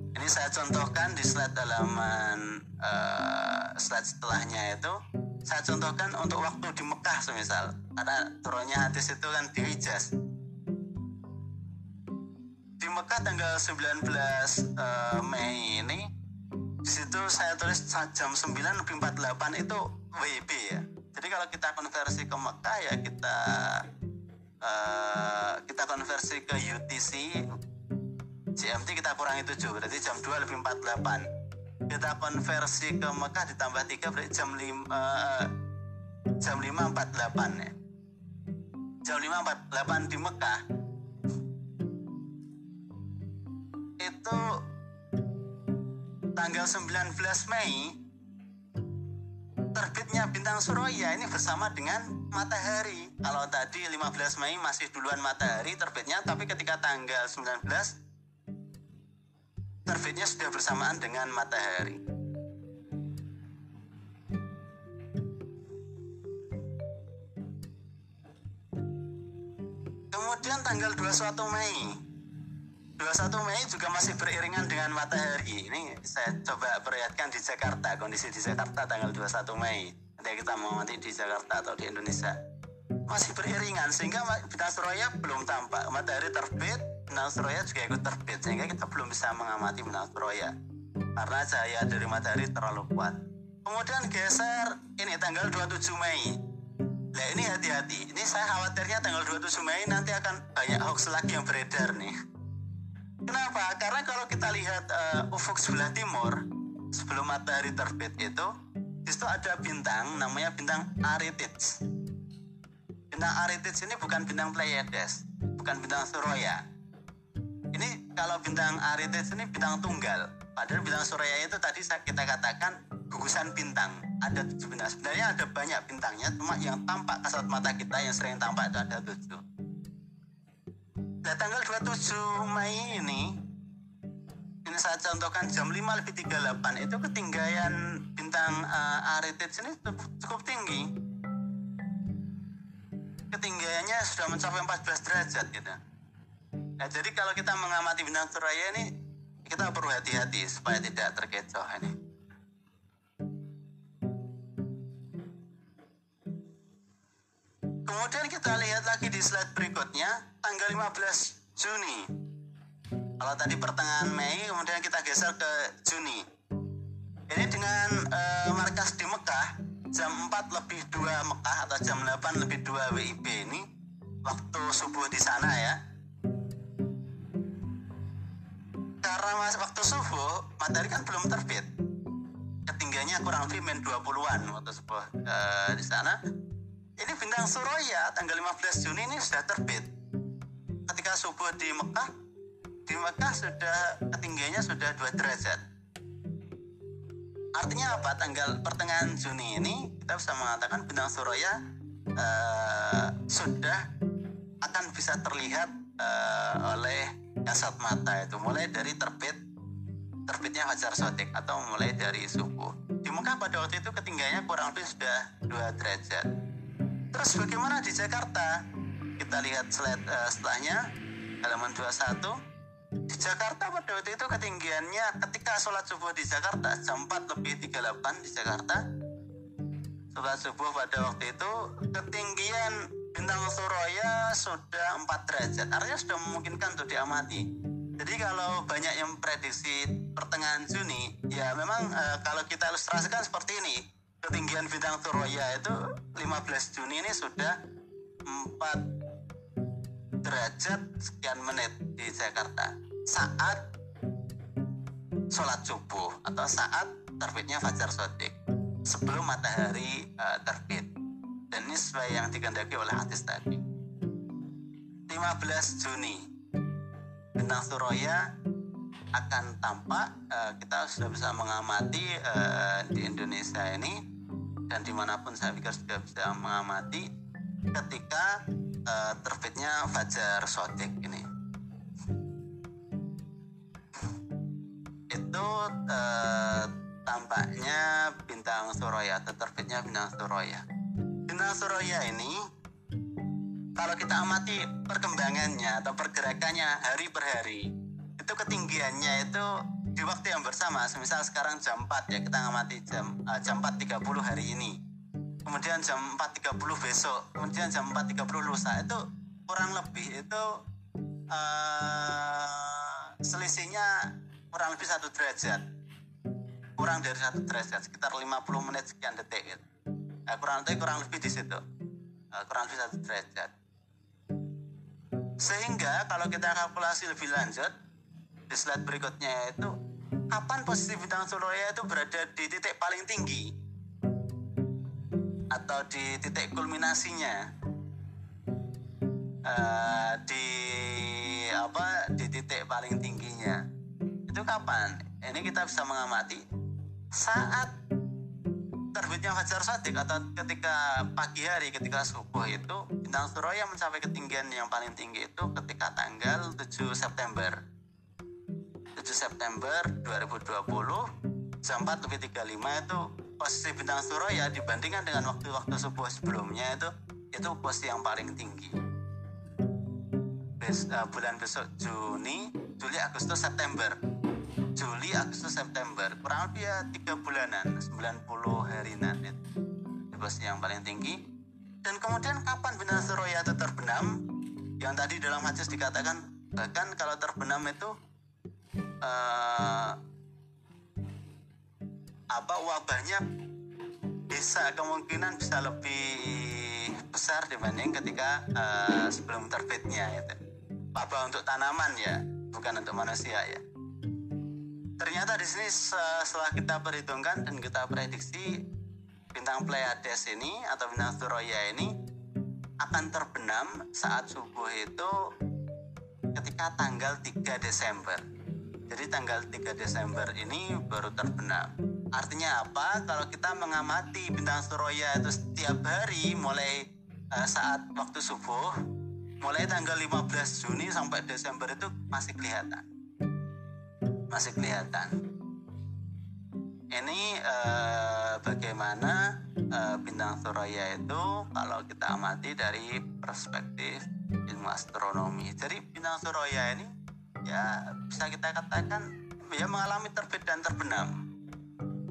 Ini saya contohkan di slide halaman uh, slide setelahnya itu. Saya contohkan untuk waktu di Mekah semisal. Karena turunnya hadis itu kan di Hijaz. Di Mekah tanggal 19 uh, Mei ini situ saya tulis jam 9 lebih 48 itu WIB ya. Jadi kalau kita konversi ke Mekah ya kita uh, kita konversi ke UTC GMT kita kurangi 7 berarti jam 2 lebih 48 kita konversi ke Mekah ditambah 3 berarti jam 5 uh, eh, jam 5 48 ya. Jam 5 48 di Mekah. Itu tanggal 19 Mei terbitnya bintang Surya ini bersama dengan matahari. Kalau tadi 15 Mei masih duluan matahari terbitnya, tapi ketika tanggal 19 terbitnya sudah bersamaan dengan matahari. Kemudian tanggal 21 Mei 21 Mei juga masih beriringan dengan matahari. Ini saya coba perlihatkan di Jakarta, kondisi di Jakarta tanggal 21 Mei. Nanti kita mau mati di Jakarta atau di Indonesia. Masih beriringan sehingga bintang Surya belum tampak. Matahari terbit, bintang Surya juga ikut terbit sehingga kita belum bisa mengamati bintang Surya karena cahaya dari matahari terlalu kuat. Kemudian geser ini tanggal 27 Mei. Nah ini hati-hati. Ini saya khawatirnya tanggal 27 Mei nanti akan banyak hoax lagi yang beredar nih. Kenapa? Karena kalau kita lihat uh, ufuk sebelah timur sebelum matahari terbit itu, di situ ada bintang namanya bintang Aritids. Bintang Aritids ini bukan bintang Pleiades, bukan bintang Surya ini kalau bintang Arites ini bintang tunggal. Padahal bintang Surya itu tadi kita katakan gugusan bintang. Ada tujuh bintang. Sebenarnya ada banyak bintangnya, cuma yang tampak kasat mata kita yang sering tampak itu ada tujuh. Nah, tanggal 27 Mei ini ini saya contohkan jam 5 lebih 38 itu ketinggian bintang uh, Arites ini cukup tinggi ketinggiannya sudah mencapai 14 derajat gitu Nah, jadi kalau kita mengamati bintang suraya ini, kita perlu hati-hati supaya tidak terkecoh ini. Kemudian kita lihat lagi di slide berikutnya, tanggal 15 Juni. Kalau tadi pertengahan Mei, kemudian kita geser ke Juni. Ini dengan uh, markas di Mekah, jam 4 lebih 2 Mekah atau jam 8 lebih 2 WIB ini, waktu subuh di sana ya karena mas waktu subuh matahari kan belum terbit ketinggiannya kurang lebih min 20-an waktu subuh e, di sana ini bintang Surya tanggal 15 Juni ini sudah terbit. Ketika subuh di Mekah di Mekah sudah ketinggiannya sudah 2 derajat. Artinya apa? Tanggal pertengahan Juni ini kita bisa mengatakan bintang Surya e, sudah akan bisa terlihat e, oleh kasat mata itu. Mulai dari terbit terbitnya fajar sodik atau mulai dari subuh. Di Mekah pada waktu itu ketinggiannya kurang lebih sudah 2 derajat terus bagaimana di Jakarta? Kita lihat slide uh, setelahnya. Halaman 21 di Jakarta pada waktu itu ketinggiannya ketika sholat subuh di Jakarta jam 4 lebih 38 di Jakarta. Sholat subuh pada waktu itu ketinggian bintang Suraya sudah 4 derajat. Artinya sudah memungkinkan untuk diamati. Jadi kalau banyak yang prediksi pertengahan Juni ya memang e, kalau kita ilustrasikan seperti ini ketinggian bintang Suraya itu 15 Juni ini sudah 4 derajat sekian menit di Jakarta. Saat sholat subuh atau saat terbitnya fajar sodik sebelum matahari uh, terbit. Dan ini sesuai yang dikendaki oleh hadis tadi. 15 Juni. Bintang Suraya akan tampak uh, kita sudah bisa mengamati uh, di Indonesia ini. Dan di mana pun saya pikir sudah bisa mengamati ketika uh, terbitnya Fajar Sodik ini. Itu uh, tampaknya bintang Suraya atau terbitnya bintang Suraya. Bintang surya ini kalau kita amati perkembangannya atau pergerakannya hari per hari itu ketinggiannya itu di waktu yang bersama. Semisal sekarang jam 4 ya kita ngamati jam uh, jam 4.30 hari ini. Kemudian jam 4.30 besok kemudian jam 4.30 lusa. Itu kurang lebih itu uh, selisihnya kurang lebih satu derajat. Kurang dari satu derajat sekitar 50 menit sekian detik gitu. uh, kurang lebih kurang lebih di situ. Kurang lebih satu derajat. Sehingga kalau kita kalkulasi lebih lanjut di slide berikutnya itu kapan posisi bintang surya itu berada di titik paling tinggi? Atau di titik kulminasinya? Uh, di apa di titik paling tingginya. Itu kapan? Ini kita bisa mengamati. Saat terbitnya fajar sodik atau ketika pagi hari ketika subuh itu bintang surya mencapai ketinggian yang paling tinggi itu ketika tanggal 7 September. 7 September 2020 jam 4 lebih 35 itu posisi bintang surya dibandingkan dengan waktu-waktu subuh sebelumnya itu itu posisi yang paling tinggi. Bes, uh, bulan besok Juni Juli Agustus September. Juli Agustus September kurang lebih ya tiga bulanan 90 hari nanti. Posisi yang paling tinggi. Dan kemudian kapan bintang surya itu terbenam? Yang tadi dalam hadis dikatakan bahkan kalau terbenam itu uh, apa wabahnya bisa kemungkinan bisa lebih besar dibanding ketika uh, sebelum terbitnya itu wabah untuk tanaman ya bukan untuk manusia ya ternyata di sini setelah kita perhitungkan dan kita prediksi bintang Pleiades ini atau bintang Surya ini akan terbenam saat subuh itu ketika tanggal 3 Desember. Jadi tanggal 3 Desember ini baru terbenam. Artinya apa? Kalau kita mengamati bintang Surya itu setiap hari mulai uh, saat waktu subuh, mulai tanggal 15 Juni sampai Desember itu masih kelihatan masih kelihatan. Ini eh, bagaimana eh, bintang surya itu kalau kita amati dari perspektif ilmu astronomi. Jadi bintang surya ini ya bisa kita katakan ya mengalami terbit dan terbenam.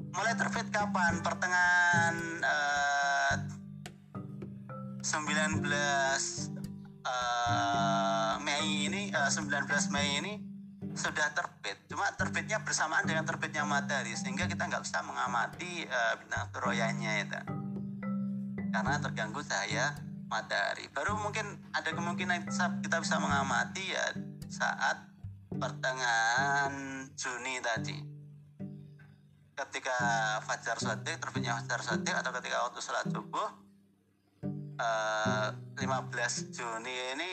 Mulai terbit kapan? Pertengahan eh, 19 uh, Mei ini uh, 19 Mei ini sudah terbit cuma terbitnya bersamaan dengan terbitnya matahari sehingga kita nggak bisa mengamati uh, bintang teroyanya itu karena terganggu cahaya matahari baru mungkin ada kemungkinan kita bisa mengamati ya saat pertengahan Juni tadi. Ketika fajar sodik terbitnya fajar sodik atau ketika waktu sholat subuh uh, eh, 15 Juni ini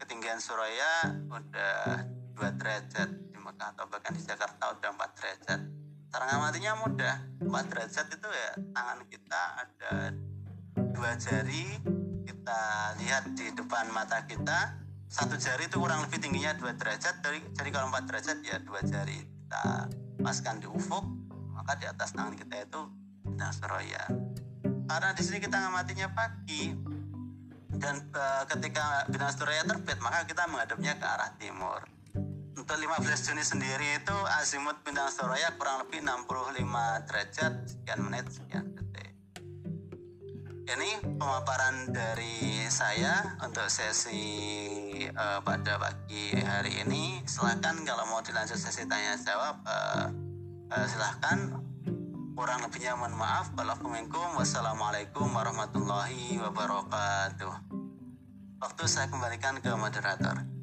ketinggian Suraya udah 2 derajat di Mekah atau bahkan di Jakarta udah 4 derajat. Cara ngamatinya mudah. 4 derajat itu ya tangan kita ada dua jari kita lihat di depan mata kita satu jari itu kurang lebih tingginya 2 derajat jadi, jadi kalau 4 derajat ya dua jari. Kita paskan di ufuk maka di atas tangan kita itu bintang seroya. Karena di sini kita ngamatinya pagi dan e, ketika bintang seroya terbit maka kita menghadapnya ke arah timur. Untuk 15 Juni sendiri itu azimut bintang Suraya kurang lebih 65 derajat sekian menit sekian detik. Ini pemaparan dari saya untuk sesi uh, pada pagi hari ini. Silahkan kalau mau dilanjut sesi tanya jawab uh, uh, silahkan. Kurang lebihnya mohon maaf. Wassalamualaikum warahmatullahi wabarakatuh. Waktu saya kembalikan ke moderator.